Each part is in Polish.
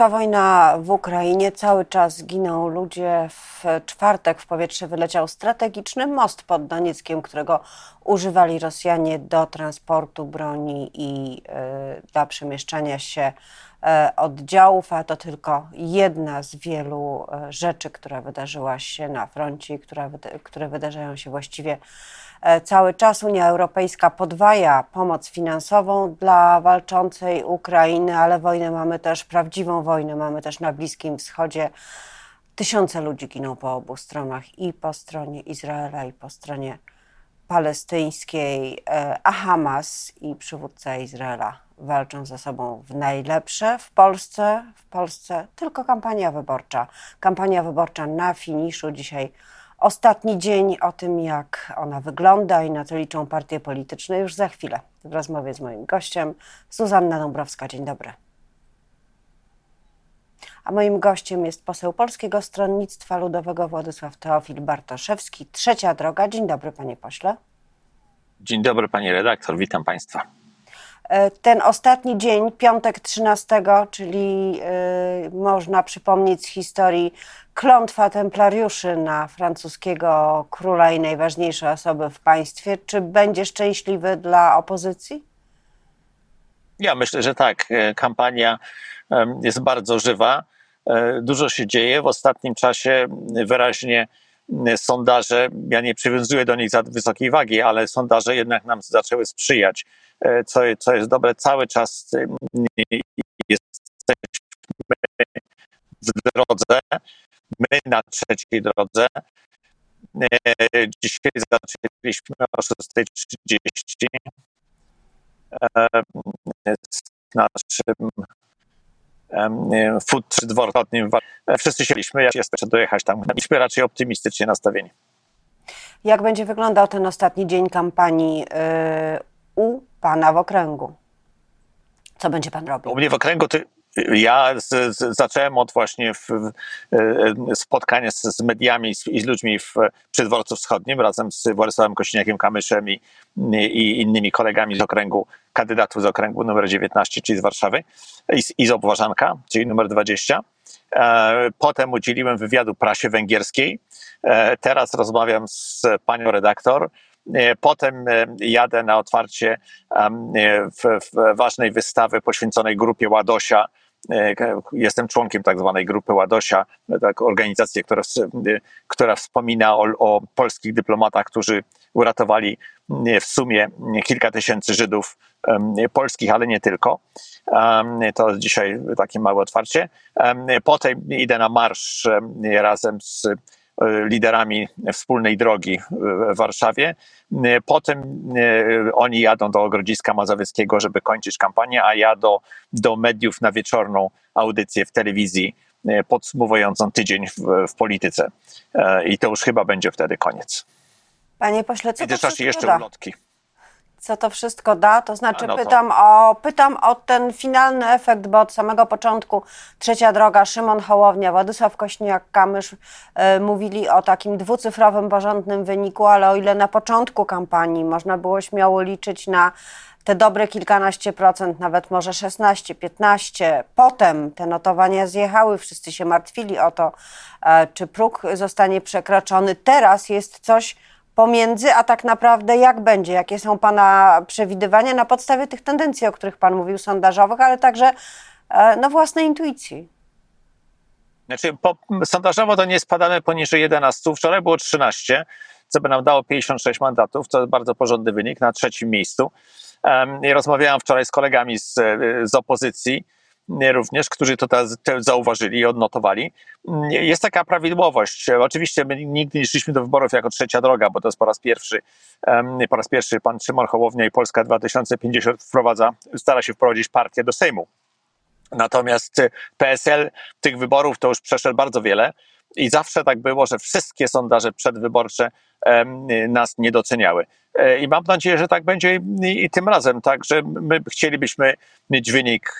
Trwa wojna w Ukrainie, cały czas giną ludzie. W czwartek w powietrze wyleciał strategiczny most pod Donieckiem, którego używali Rosjanie do transportu broni i y, dla przemieszczania się y, oddziałów, a to tylko jedna z wielu y, rzeczy, która wydarzyła się na froncie, która, które wydarzają się właściwie E, cały czas Unia Europejska podwaja pomoc finansową dla walczącej Ukrainy, ale wojnę mamy też, prawdziwą wojnę mamy też na Bliskim Wschodzie. Tysiące ludzi giną po obu stronach i po stronie Izraela, i po stronie palestyńskiej, e, a Hamas i przywódca Izraela walczą ze sobą w najlepsze w Polsce. W Polsce tylko kampania wyborcza. Kampania wyborcza na finiszu dzisiaj Ostatni dzień o tym, jak ona wygląda i na co liczą partie polityczne, już za chwilę w rozmowie z moim gościem, Zuzanna Dąbrowska. Dzień dobry. A moim gościem jest poseł Polskiego Stronnictwa Ludowego Władysław Teofil Bartoszewski. Trzecia droga. Dzień dobry, panie pośle. Dzień dobry, pani redaktor. Witam państwa. E, ten ostatni dzień, piątek 13, czyli yy, można przypomnieć z historii klątwa templariuszy na francuskiego króla i najważniejsze osoby w państwie. Czy będzie szczęśliwy dla opozycji? Ja myślę, że tak. E, kampania jest bardzo żywa. Dużo się dzieje. W ostatnim czasie wyraźnie sondaże, ja nie przywiązuję do nich za wysokiej wagi, ale sondaże jednak nam zaczęły sprzyjać E, co, co jest dobre, cały czas jesteśmy w drodze, my na trzeciej drodze. Dzisiaj zaczęliśmy o 6.30 e, z naszym food czy dworotnym. Wszyscy się byliśmy, ja jeszcze dojechać tam. Byliśmy raczej optymistycznie nastawieni. Jak będzie wyglądał ten ostatni dzień kampanii u pana w okręgu? Co będzie pan robił? U mnie w okręgu to ja z, z, zacząłem od właśnie w, w, e, spotkania z, z mediami i z ludźmi w, przy dworcu wschodnim razem z Władysławem Kośniakiem-Kamyszem i, i, innymi kolegami z okręgu, kandydatów z okręgu numer 19, czyli z Warszawy i z, i z Obważanka, czyli numer 20. E, potem udzieliłem wywiadu prasie węgierskiej. E, teraz rozmawiam z panią redaktor potem e, jadę na otwarcie e, w, w ważnej wystawy poświęconej grupie Ładosia. Jestem członkiem tak zwanej grupy Ładosia, tak, organizacji, która, która wspomina o, o polskich dyplomatach, którzy uratowali w sumie kilka tysięcy Żydów polskich, ale nie tylko. To dzisiaj takie małe otwarcie. Potem idę na marsz razem z E, liderami wspólnej drogi w Warszawie. E, potem e, oni jadą do Ogrodziska Mazowieckiego, żeby kończyć kampanię, a ja do, do mediów na wieczorną audycję w telewizji podsumowującą tydzień w, w polityce. I to już chyba będzie wtedy koniec. Panie pośle, co to jeszcze da? ulotki co to wszystko da. To znaczy, no to... pytam, o, pytam o ten finalny efekt, bo od samego początku Trzecia Droga, Szymon Hołownia, Władysław Kośniak-Kamysz y, mówili o takim dwucyfrowym, porządnym wyniku, ale o ile na początku kampanii można było śmiało liczyć na te dobre kilkanaście procent, nawet może 16, 15. Potem te notowania zjechały, wszyscy się martwili o to, e, czy próg zostanie przekroczony. Teraz jest coś pomiędzy, a tak naprawdę jak będzie? Jakie są Pana przewidywania na podstawie tych tendencji, o których Pan mówił, sondażowych, ale także e, na własnej intuicji? Znaczy, po, sondażowo to nie spadamy poniżej 11. Wczoraj było 13, co by nam dało 56 mandatów. To bardzo porządny wynik na trzecim miejscu. Um, rozmawiałem wczoraj z kolegami z, z opozycji również, którzy to zauważyli i odnotowali. Jest taka prawidłowość. Oczywiście my nigdy nie szliśmy do wyborów jako trzecia droga, bo to jest po raz pierwszy, po raz pierwszy pan Szymon Hołownia i Polska 2050 wprowadza, stara się wprowadzić partię do Sejmu. Natomiast PSL tych wyborów to już przeszedł bardzo wiele i zawsze tak było, że wszystkie sondaże przedwyborcze nas nie doceniały. E, I mam nadzieję, że tak będzie i tym razem. Także my chcielibyśmy mieć wynik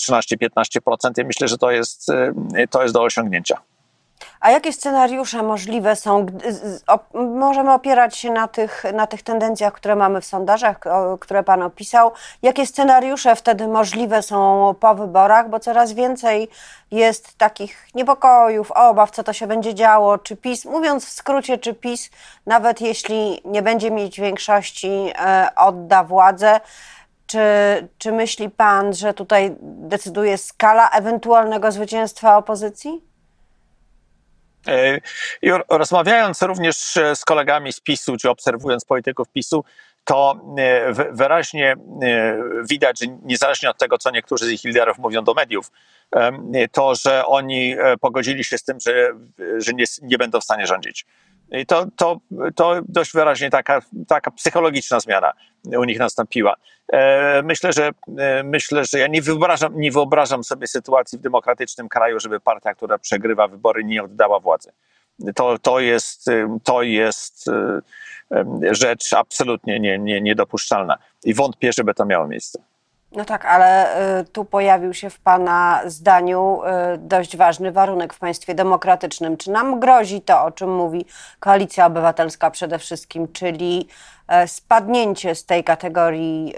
13-15% i myślę, że to jest, to jest do osiągnięcia. A jakie scenariusze możliwe są? Możemy opierać się na tych, na tych tendencjach, które mamy w sondażach, które Pan opisał. Jakie scenariusze wtedy możliwe są po wyborach? Bo coraz więcej jest takich niepokojów, obaw, co to się będzie działo, czy PiS, mówiąc w skrócie, czy PiS, nawet jeśli nie będzie mieć większości, e, odda władzę. Czy, czy myśli Pan, że tutaj decyduje skala ewentualnego zwycięstwa opozycji? E, I rozmawiając również e, z kolegami z PiSu, czy obserwując polityków PiSu, to e, wyraźnie widać, że niezależnie od tego, co niektórzy z ich liderów mówią do mediów, to, że oni pogodzili się z tym, że, że nie, nie będą w stanie rządzić. I to, to, to dość wyraźnie taka, taka psychologiczna zmiana u nich nastąpiła. E, myślę, że e, myślę, że ja nie wyobrażam, nie wyobrażam sobie sytuacji w demokratycznym kraju, żeby partia, która przegrywa wybory, nie oddała władzy. To, to, jest, to jest e, rzecz absolutnie nie, nie, niedopuszczalna i wątpię, żeby to miało miejsce. No tak, ale y, tu pojawił się w Pana zdaniu y, dość ważny warunek w państwie demokratycznym. Czy nam grozi to, o czym mówi Koalicja Obywatelska przede wszystkim, czyli y, spadnięcie z tej kategorii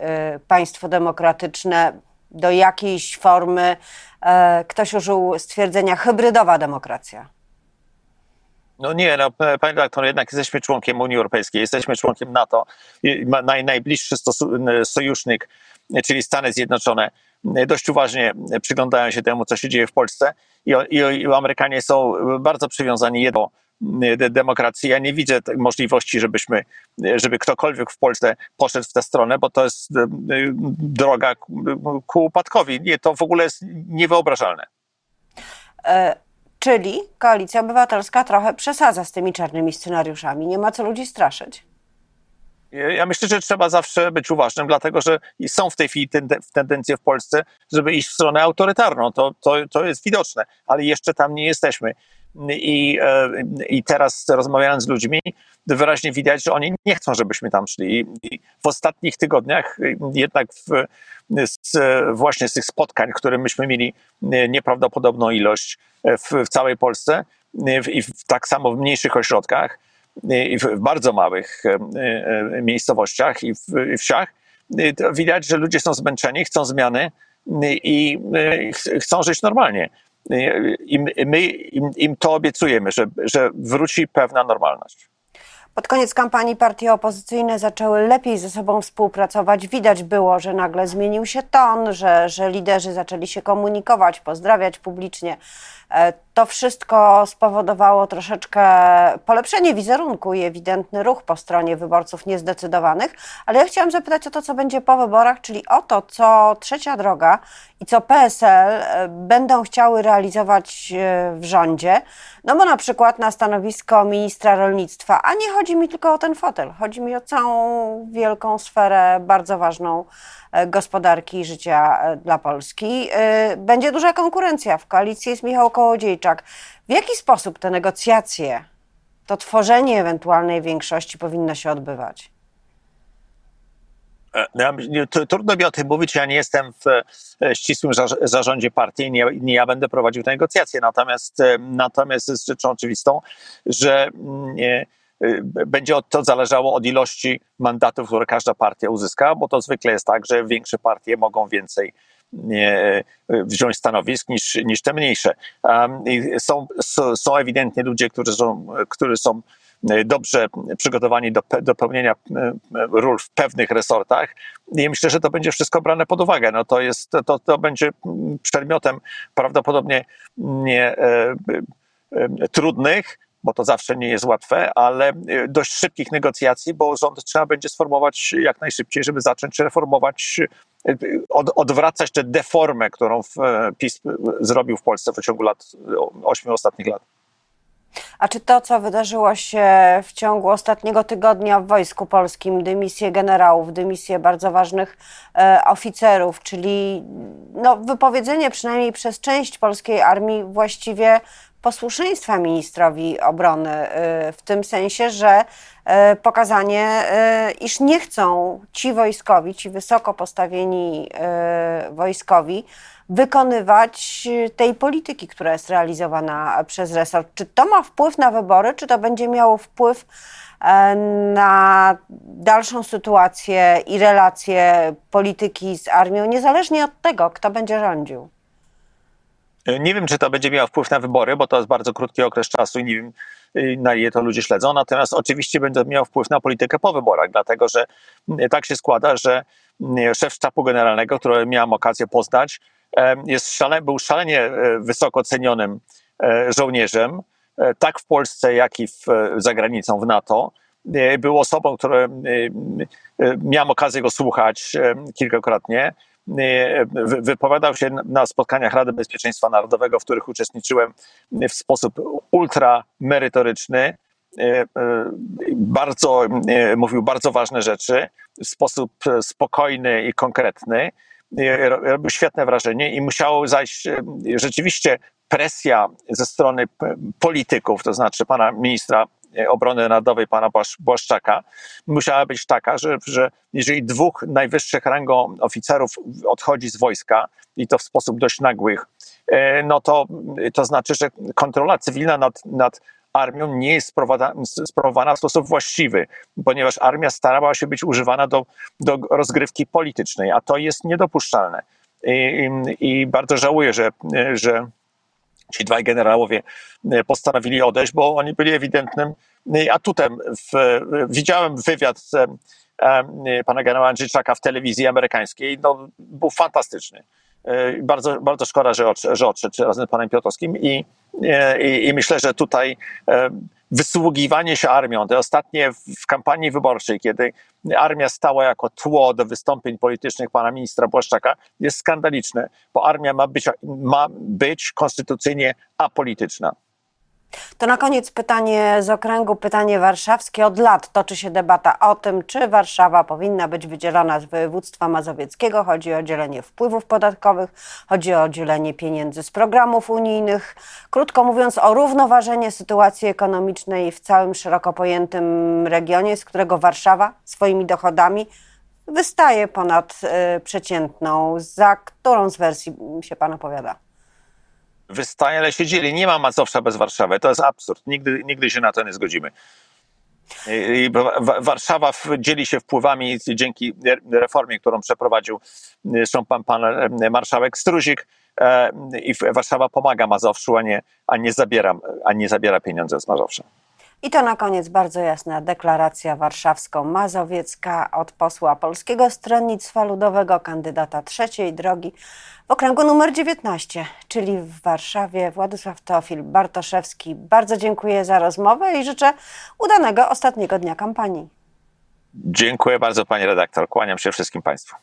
państwo demokratyczne do jakiejś formy, ktoś użył stwierdzenia hybrydowa demokracja? No nie, no, panie doktor, jednak jesteśmy członkiem Unii Europejskiej, jesteśmy członkiem NATO, naj, najbliższy sojusznik czyli Stany Zjednoczone, dość uważnie przyglądają się temu, co się dzieje w Polsce i, i, i Amerykanie są bardzo przywiązani do demokracji. Ja nie widzę możliwości, żebyśmy, żeby ktokolwiek w Polsce poszedł w tę stronę, bo to jest e, droga ku upadkowi. Nie, to w ogóle jest niewyobrażalne. E, czyli Koalicja Obywatelska trochę przesadza z tymi czarnymi scenariuszami. Nie ma co ludzi straszyć. Ja myślę, że trzeba zawsze być uważnym, dlatego że są w tej chwili tendencje w Polsce, żeby iść w stronę autorytarną. To, to, to jest widoczne, ale jeszcze tam nie jesteśmy. I, e, I teraz rozmawiając z ludźmi, wyraźnie widać, że oni nie chcą, żebyśmy tam szli. I w ostatnich tygodniach jednak w, z, właśnie z tych spotkań, które myśmy mieli nieprawdopodobną ilość w, w całej Polsce i w, tak samo w mniejszych ośrodkach, w bardzo małych e, e, miejscowościach i wsiach, widać, że ludzie są zmęczeni, chcą zmiany i chcą żyć normalnie. I my im, im to obiecujemy, że, że wróci pewna normalność. Pod koniec kampanii partie opozycyjne zaczęły lepiej ze sobą współpracować. Widać było, że nagle zmienił się ton, że, że liderzy zaczęli się komunikować, pozdrawiać publicznie. To wszystko spowodowało troszeczkę polepszenie wizerunku i ewidentny ruch po stronie wyborców niezdecydowanych, ale ja chciałam zapytać o to, co będzie po wyborach, czyli o to, co Trzecia Droga i co PSL e, będą chciały realizować e, w rządzie. No bo na przykład na stanowisko ministra rolnictwa, a nie chodzi mi tylko o ten fotel, chodzi mi o całą wielką sferę bardzo ważną E, gospodarki i życia dla Polski. Będzie duża konkurencja. W koalicji jest Michał W jaki sposób te negocjacje, to tworzenie ewentualnej większości powinno się odbywać? No, trudno mi o tym mówić, ja nie jestem w ścisłym zarządzie partii, nie, nie ja będę prowadził te negocjacje. Natomiast, natomiast jest rzeczą oczywistą, że nie, mm, będzie to zależało od ilości mandatów, które każda partia uzyska, bo to zwykle jest tak, że większe partie mogą więcej wziąć stanowisk niż, niż te mniejsze. są, są ewidentnie ludzie, którzy są, którzy są y, dobrze przygotowani do, do pełnienia ról w pewnych resortach i myślę, że to będzie wszystko brane pod uwagę. No to, jest, to, to będzie przedmiotem prawdopodobnie nie, e, e, trudnych, bo to zawsze nie jest łatwe, ale y, dość szybkich negocjacji, bo rząd trzeba będzie sformować jak najszybciej, żeby zacząć reformować, y, od, odwracać tę deformę, którą w, PiS zrobił w Polsce w ciągu lat, ośmiu ostatnich lat. A czy to, co wydarzyło się w ciągu ostatniego tygodnia w Wojsku Polskim, dymisje generałów, dymisje bardzo ważnych e, oficerów, czyli no, wypowiedzenie przynajmniej przez część polskiej armii właściwie posłuszeństwa ministrowi obrony, e, w tym sensie, że e, pokazanie, e, iż nie chcą ci wojskowi, ci wysoko postawieni wojskowi, wykonywać tej polityki, która jest realizowana przez resort. Czy to ma wpływ na wybory, czy to będzie miało wpływ e, na dalszą sytuację i relacje polityki z armią, niezależnie od tego, kto będzie rządził? Nie wiem, czy to będzie miało wpływ na wybory, bo to jest bardzo krótki okres czasu i nie wiem, y, na ile to ludzie śledzą. Natomiast oczywiście będzie miało wpływ na politykę po wyborach, dlatego że y, tak się składa, że y, szef sztabu generalnego, który miałem okazję poznać, jest szale, był szalenie e, wysoko cenionym e, żołnierzem, e, tak w Polsce, jak i w, za granicą w NATO. Był osobą, którą miałem okazję go słuchać kilkakrotnie. Wypowiadał się na spotkaniach Rady Bezpieczeństwa Narodowego, w których uczestniczyłem w sposób ultra merytoryczny. Bardzo mówił bardzo ważne rzeczy w sposób spokojny i konkretny robił świetne wrażenie i musiało zajść e, rzeczywiście presja ze strony polityków, to znaczy pana ministra e, obrony narodowej, pana Błaszczaka, musiała być taka, że, że jeżeli dwóch najwyższych rangą oficerów odchodzi z wojska i to w sposób dość nagłych, e, no to, to znaczy, że kontrola cywilna nad, nad armią nie jest sprawowana w sposób właściwy, ponieważ armia starała się być używana do, do rozgrywki politycznej, a to jest niedopuszczalne. I, i, i bardzo żałuję, że, że ci dwaj generałowie postanowili odejść, bo oni byli ewidentnym atutem. W, widziałem wywiad z, pana generała Andrzejczaka w telewizji amerykańskiej, no, był fantastyczny. Bardzo, bardzo szkoda, że, odszedł razem z panem Piotrowskim i, i, i myślę, że tutaj e, wysługiwanie się armią, te ostatnie w kampanii wyborczej, kiedy armia stała jako tło do wystąpień politycznych pana ministra Błaszczaka, jest skandaliczne, bo armia ma być, ma być konstytucyjnie apolityczna. To na koniec pytanie z okręgu, pytanie warszawskie. Od lat toczy się debata o tym, czy Warszawa powinna być wydzielona z województwa mazowieckiego. Chodzi o dzielenie wpływów podatkowych, chodzi o dzielenie pieniędzy z programów unijnych. Krótko mówiąc, o równoważenie sytuacji ekonomicznej w całym szeroko pojętym regionie, z którego Warszawa swoimi dochodami wystaje ponad y, przeciętną. Za którą z wersji się Pan opowiada? Wystaje, ale się dzieli. Nie ma Mazowsza bez Warszawy. To jest absurd. Nigdy, nigdy się na to nie zgodzimy. Warszawa dzieli się wpływami dzięki reformie, którą przeprowadził zresztą pan, pan marszałek Struzik e, i Warszawa pomaga Mazowszu, a nie, a nie, zabiera, a nie zabiera pieniądze z Mazowsza. I to na koniec bardzo jasna deklaracja warszawsko-mazowiecka od posła Polskiego Stronnictwa Ludowego, kandydata trzeciej drogi w okręgu numer 19, czyli w Warszawie, Władysław Teofil Bartoszewski. Bardzo dziękuję za rozmowę i życzę udanego ostatniego dnia kampanii. Dziękuję bardzo, pani redaktor. Kłaniam się wszystkim państwu.